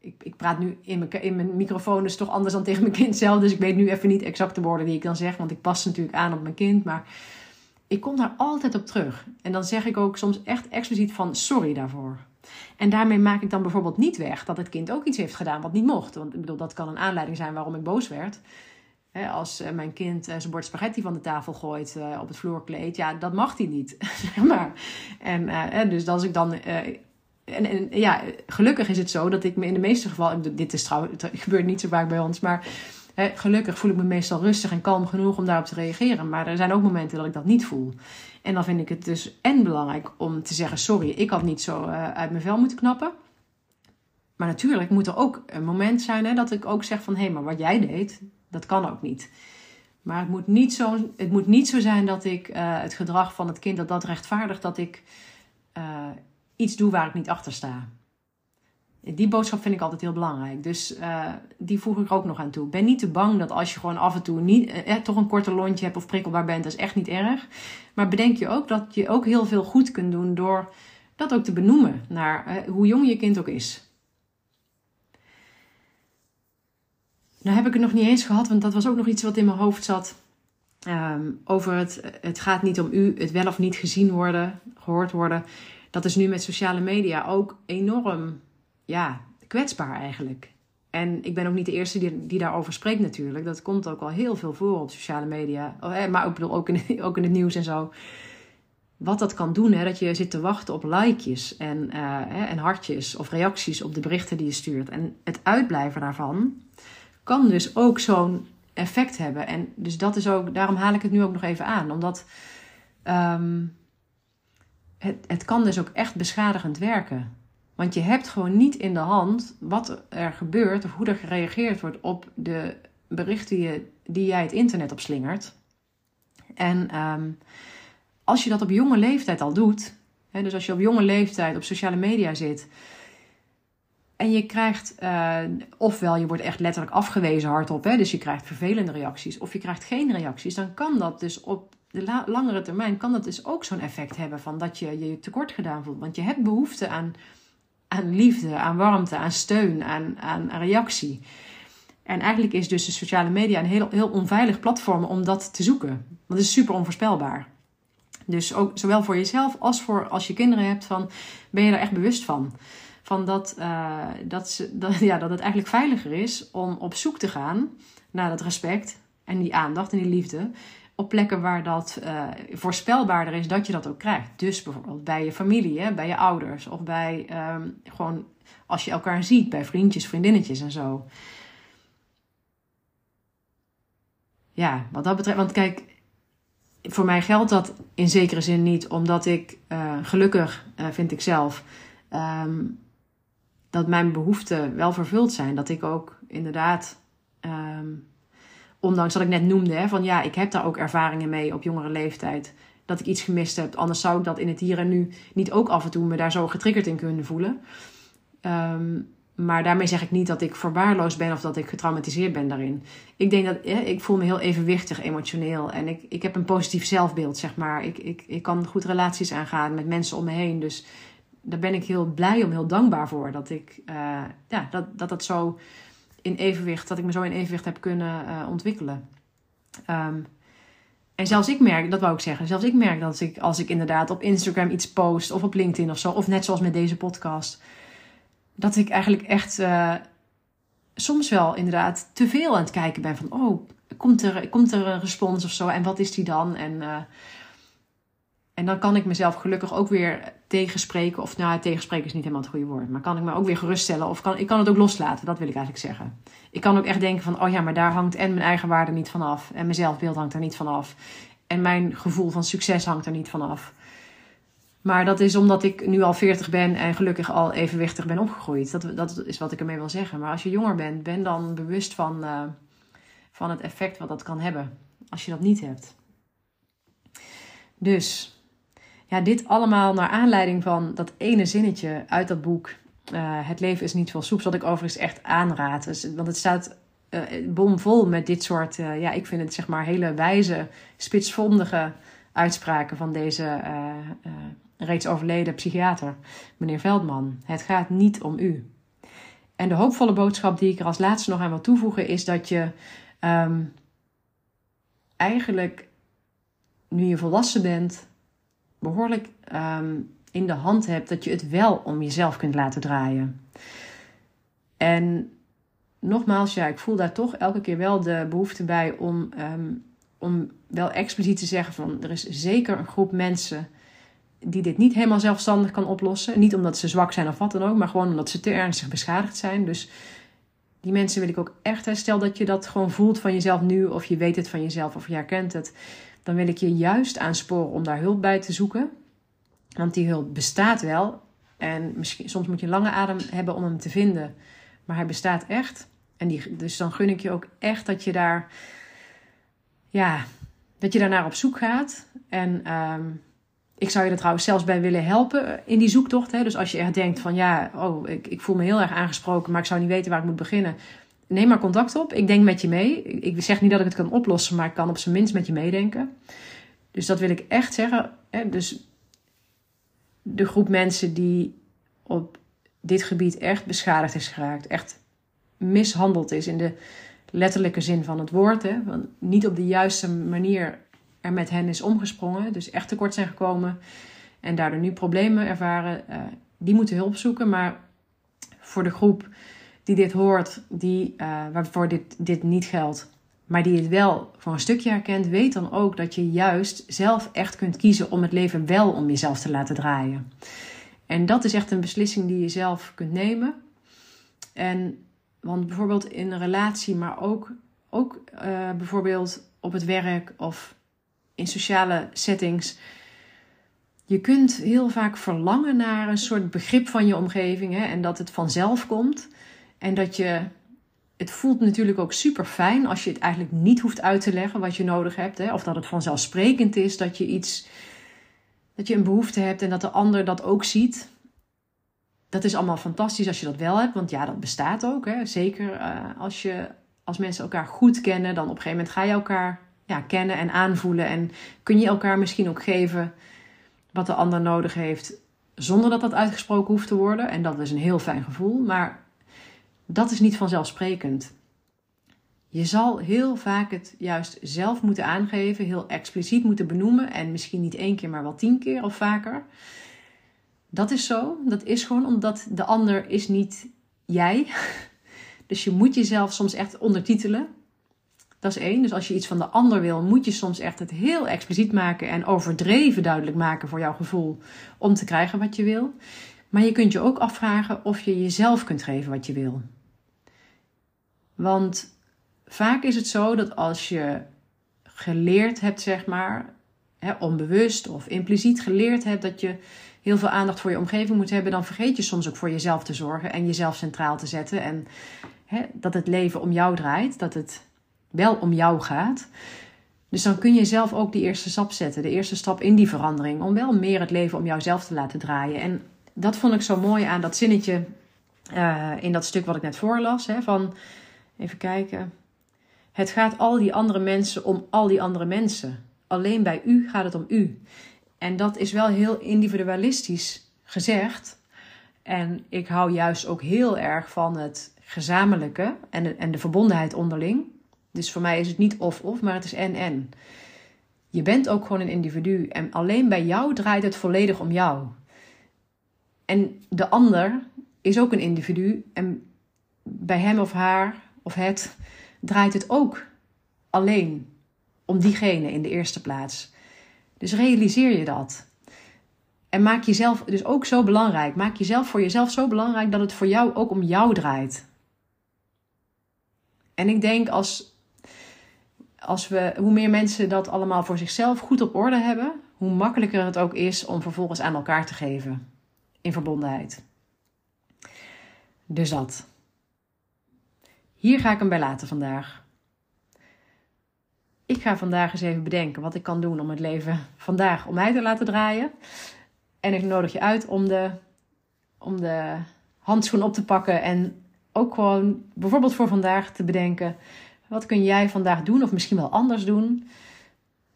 ik, ik praat nu in mijn, in mijn microfoon, dus toch anders dan tegen mijn kind zelf. Dus ik weet nu even niet exact de woorden die ik dan zeg, want ik pas natuurlijk aan op mijn kind. Maar ik kom daar altijd op terug. En dan zeg ik ook soms echt expliciet van sorry daarvoor. En daarmee maak ik dan bijvoorbeeld niet weg dat het kind ook iets heeft gedaan wat niet mocht. Want ik bedoel, dat kan een aanleiding zijn waarom ik boos werd. Als eh, mijn kind eh, zijn bord spaghetti van de tafel gooit eh, op het vloerkleed, ja, dat mag hij niet. maar. En dus als ik dan en, en, ja, gelukkig is het zo dat ik me in de meeste gevallen, dit is trouwens, gebeurt niet zo vaak bij ons, maar hè, gelukkig voel ik me meestal rustig en kalm genoeg om daarop te reageren. Maar er zijn ook momenten dat ik dat niet voel. En dan vind ik het dus en belangrijk om te zeggen: sorry, ik had niet zo uh, uit mijn vel moeten knappen. Maar natuurlijk moet er ook een moment zijn hè, dat ik ook zeg van hé, hey, maar wat jij deed, dat kan ook niet. Maar het moet niet zo, het moet niet zo zijn dat ik uh, het gedrag van het kind dat dat rechtvaardigt dat ik uh, iets doe waar ik niet achter sta. Die boodschap vind ik altijd heel belangrijk. Dus uh, die voeg ik ook nog aan toe. Ben niet te bang dat als je gewoon af en toe niet, eh, toch een korte lontje hebt of prikkelbaar bent, dat is echt niet erg. Maar bedenk je ook dat je ook heel veel goed kunt doen door dat ook te benoemen naar eh, hoe jong je kind ook is. Nou heb ik het nog niet eens gehad, want dat was ook nog iets wat in mijn hoofd zat. Ehm, over het, het gaat niet om u, het wel of niet gezien worden, gehoord worden. Dat is nu met sociale media ook enorm ja, kwetsbaar eigenlijk. En ik ben ook niet de eerste die, die daarover spreekt natuurlijk. Dat komt ook al heel veel voor op sociale media. Oh, maar ik bedoel ook in, ook in het nieuws en zo. Wat dat kan doen, hè, dat je zit te wachten op likejes en, uh, en hartjes of reacties op de berichten die je stuurt. En het uitblijven daarvan kan dus ook zo'n effect hebben. En dus dat is ook, daarom haal ik het nu ook nog even aan. Omdat um, het, het kan dus ook echt beschadigend werken. Want je hebt gewoon niet in de hand wat er gebeurt of hoe er gereageerd wordt op de berichten die, jij het internet op slingert. En um, als je dat op jonge leeftijd al doet, hè, dus als je op jonge leeftijd op sociale media zit en je krijgt, uh, ofwel je wordt echt letterlijk afgewezen hardop, hè, dus je krijgt vervelende reacties, of je krijgt geen reacties, dan kan dat dus op de langere termijn kan dat dus ook zo'n effect hebben van dat je je tekort gedaan voelt. Want je hebt behoefte aan, aan liefde, aan warmte, aan steun, aan, aan, reactie. En eigenlijk is dus de sociale media een heel, heel onveilig platform om dat te zoeken. Want het is super onvoorspelbaar. Dus ook zowel voor jezelf als voor als je kinderen hebt, van, ben je er echt bewust van. Van dat, uh, dat, ze, dat, ja, dat het eigenlijk veiliger is om op zoek te gaan naar dat respect en die aandacht en die liefde op plekken waar dat uh, voorspelbaarder is dat je dat ook krijgt. Dus bijvoorbeeld bij je familie, hè, bij je ouders of bij um, gewoon als je elkaar ziet, bij vriendjes, vriendinnetjes en zo. Ja, wat dat betreft, want kijk, voor mij geldt dat in zekere zin niet, omdat ik uh, gelukkig uh, vind ik zelf um, dat mijn behoeften wel vervuld zijn. Dat ik ook inderdaad um, ondanks dat ik net noemde, hè, van ja, ik heb daar ook ervaringen mee op jongere leeftijd. Dat ik iets gemist heb. Anders zou ik dat in het hier en nu niet ook af en toe me daar zo getriggerd in kunnen voelen. Um, maar daarmee zeg ik niet dat ik verwaarloosd ben of dat ik getraumatiseerd ben daarin. Ik denk dat ik voel me heel evenwichtig emotioneel. En ik, ik heb een positief zelfbeeld, zeg maar. Ik, ik, ik kan goed relaties aangaan met mensen om me heen. Dus daar ben ik heel blij om, heel dankbaar voor. Dat ik uh, ja, dat, dat dat zo in evenwicht, dat ik me zo in evenwicht heb kunnen uh, ontwikkelen. Um, en zelfs ik merk, dat wou ik zeggen, zelfs ik merk dat ik, als ik inderdaad op Instagram iets post of op LinkedIn of zo, of net zoals met deze podcast, dat ik eigenlijk echt uh, soms wel inderdaad te veel aan het kijken ben van, oh, komt er, komt er een respons of zo en wat is die dan? En uh, en dan kan ik mezelf gelukkig ook weer tegenspreken. Of nou, tegenspreken is niet helemaal het goede woord. Maar kan ik me ook weer geruststellen. Of kan, ik kan het ook loslaten. Dat wil ik eigenlijk zeggen. Ik kan ook echt denken van, oh ja, maar daar hangt en mijn eigen waarde niet van af. En mijn zelfbeeld hangt er niet van af. En mijn gevoel van succes hangt er niet van af. Maar dat is omdat ik nu al 40 ben en gelukkig al evenwichtig ben opgegroeid. Dat, dat is wat ik ermee wil zeggen. Maar als je jonger bent, ben dan bewust van, uh, van het effect wat dat kan hebben. Als je dat niet hebt. Dus ja, dit allemaal naar aanleiding van dat ene zinnetje uit dat boek. Uh, het leven is niet veel soeps, wat ik overigens echt aanraad. Dus, want het staat uh, bomvol met dit soort, uh, ja, ik vind het zeg maar hele wijze, spitsvondige uitspraken van deze reeds overleden psychiater, meneer Veldman. Het gaat niet om u. En de hoopvolle boodschap die ik er als laatste nog aan wil toevoegen is dat je um, eigenlijk, nu je volwassen bent, behoorlijk um, in de hand hebt dat je het wel om jezelf kunt laten draaien. En nogmaals, ja, ik voel daar toch elke keer wel de behoefte bij om, um, om wel expliciet te zeggen van er is zeker een groep mensen die dit niet helemaal zelfstandig kan oplossen. Niet omdat ze zwak zijn of wat dan ook, maar gewoon omdat ze te ernstig beschadigd zijn. Dus die mensen wil ik ook echt. Stel dat je dat gewoon voelt van jezelf nu, of je weet het van jezelf, of je herkent het dan wil ik je juist aansporen om daar hulp bij te zoeken. Want die hulp bestaat wel. En misschien, soms moet je lange adem hebben om hem te vinden. Maar hij bestaat echt. En die, dus dan gun ik je ook echt dat je daar, ja, dat je daarnaar op zoek gaat. En um, ik zou je er trouwens zelfs bij willen helpen in die zoektocht. Hè? Dus als je echt denkt van ja, oh, ik, ik voel me heel erg aangesproken, maar ik zou niet weten waar ik moet beginnen neem maar contact op. Ik denk met je mee. Ik zeg niet dat ik het kan oplossen, maar ik kan op zijn minst met je meedenken. Dus dat wil ik echt zeggen. Dus de groep mensen die op dit gebied echt beschadigd is geraakt, echt mishandeld is in de letterlijke zin van het woord. Hè, want niet op de juiste manier er met hen is omgesprongen. Dus echt tekort zijn gekomen en daardoor nu problemen ervaren. Uh, die moeten hulp zoeken. Maar voor de groep die dit hoort, die, uh, waarvoor dit, dit niet geldt, maar die het wel voor een stukje herkent, weet dan ook dat je juist zelf echt kunt kiezen om het leven wel om jezelf te laten draaien. En dat is echt een beslissing die je zelf kunt nemen. En want bijvoorbeeld in een relatie, maar ook, ook uh, bijvoorbeeld op het werk of in sociale settings. Je kunt heel vaak verlangen naar een soort begrip van je omgeving hè, en dat het vanzelf komt. En dat je. Het voelt natuurlijk ook super fijn als je het eigenlijk niet hoeft uit te leggen wat je nodig hebt. Hè, of dat het vanzelfsprekend is dat je iets. Dat je een behoefte hebt en dat de ander dat ook ziet dat is allemaal fantastisch als je dat wel hebt, want ja, dat bestaat ook. Hè. Zeker uh, als, je, als mensen elkaar goed kennen, dan op een gegeven moment ga je elkaar ja, kennen en aanvoelen. En kun je elkaar misschien ook geven wat de ander nodig heeft, zonder dat dat uitgesproken hoeft te worden. En dat is een heel fijn gevoel, maar dat is niet vanzelfsprekend. Je zal heel vaak het juist zelf moeten aangeven, heel expliciet moeten benoemen en misschien niet één keer, maar wel tien keer of vaker. Dat is zo. Dat is gewoon omdat de ander is niet jij. Dus je moet jezelf soms echt ondertitelen. Dat is één. Dus als je iets van de ander wil, moet je soms echt het heel expliciet maken en overdreven duidelijk maken voor jouw gevoel om te krijgen wat je wil. Maar je kunt je ook afvragen of je jezelf kunt geven wat je wil. Want vaak is het zo dat als je geleerd hebt, zeg maar, hè, onbewust of impliciet geleerd hebt dat je heel veel aandacht voor je omgeving moet hebben, dan vergeet je soms ook voor jezelf te zorgen en jezelf centraal te zetten. En hè, dat het leven om jou draait, dat het wel om jou gaat. Dus dan kun je zelf ook die eerste stap zetten, de eerste stap in die verandering, om wel meer het leven om jouzelf te laten draaien. En dat vond ik zo mooi aan dat zinnetje uh, in dat stuk wat ik net voorlas. Hè, van, even kijken. Het gaat al die andere mensen om al die andere mensen. Alleen bij u gaat het om u. En dat is wel heel individualistisch gezegd. En ik hou juist ook heel erg van het gezamenlijke en de, en de verbondenheid onderling. Dus voor mij is het niet of-of, maar het is en-en. Je bent ook gewoon een individu en alleen bij jou draait het volledig om jou. En de ander is ook een individu en bij hem of haar of het draait het ook alleen om diegene in de eerste plaats. Dus realiseer je dat. En maak jezelf dus ook zo belangrijk. Maak jezelf voor jezelf zo belangrijk dat het voor jou ook om jou draait. En ik denk als, als we, hoe meer mensen dat allemaal voor zichzelf goed op orde hebben, hoe makkelijker het ook is om vervolgens aan elkaar te geven in verbondenheid. Dus dat. Hier ga ik hem bij laten vandaag ik ga vandaag eens even bedenken wat ik kan doen om het leven vandaag om mij te laten draaien. En ik nodig je uit om de, om de handschoen op te pakken en ook gewoon bijvoorbeeld voor vandaag te bedenken: wat kun jij vandaag doen of misschien wel anders doen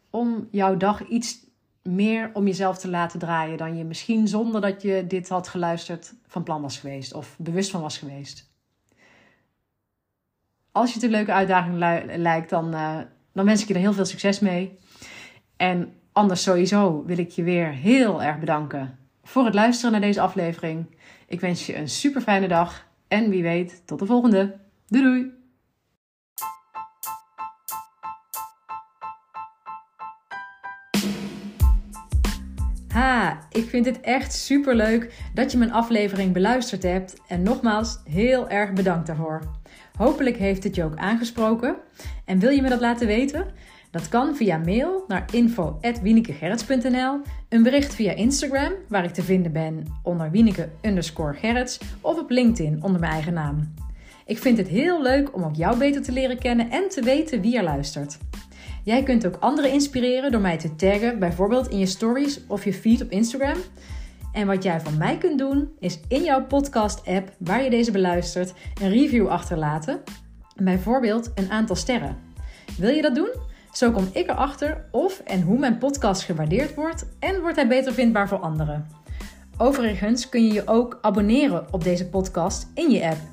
om jouw dag iets meer om jezelf te laten draaien dan je misschien zonder dat je dit had geluisterd van plan was geweest of bewust van was geweest. Als je het een leuke uitdaging lijkt, dan, uh, dan wens ik je er heel veel succes mee. En anders sowieso wil ik je weer heel erg bedanken voor het luisteren naar deze aflevering. Ik wens je een super fijne dag en wie weet, tot de volgende. Doei doei! Ha, ik vind het echt super leuk dat je mijn aflevering beluisterd hebt. En nogmaals, heel erg bedankt daarvoor. Hopelijk heeft het je ook aangesproken. En wil je me dat laten weten? Dat kan via mail naar info.wienekegerrits.nl, een bericht via Instagram, waar ik te vinden ben onder Wieneke underscore Gerrits, of op LinkedIn onder mijn eigen naam. Ik vind het heel leuk om ook jou beter te leren kennen en te weten wie er luistert. Jij kunt ook anderen inspireren door mij te taggen, bijvoorbeeld in je stories of je feed op Instagram. En wat jij van mij kunt doen, is in jouw podcast-app waar je deze beluistert, een review achterlaten. Bijvoorbeeld een aantal sterren. Wil je dat doen? Zo kom ik erachter of en hoe mijn podcast gewaardeerd wordt en wordt hij beter vindbaar voor anderen. Overigens kun je je ook abonneren op deze podcast in je app.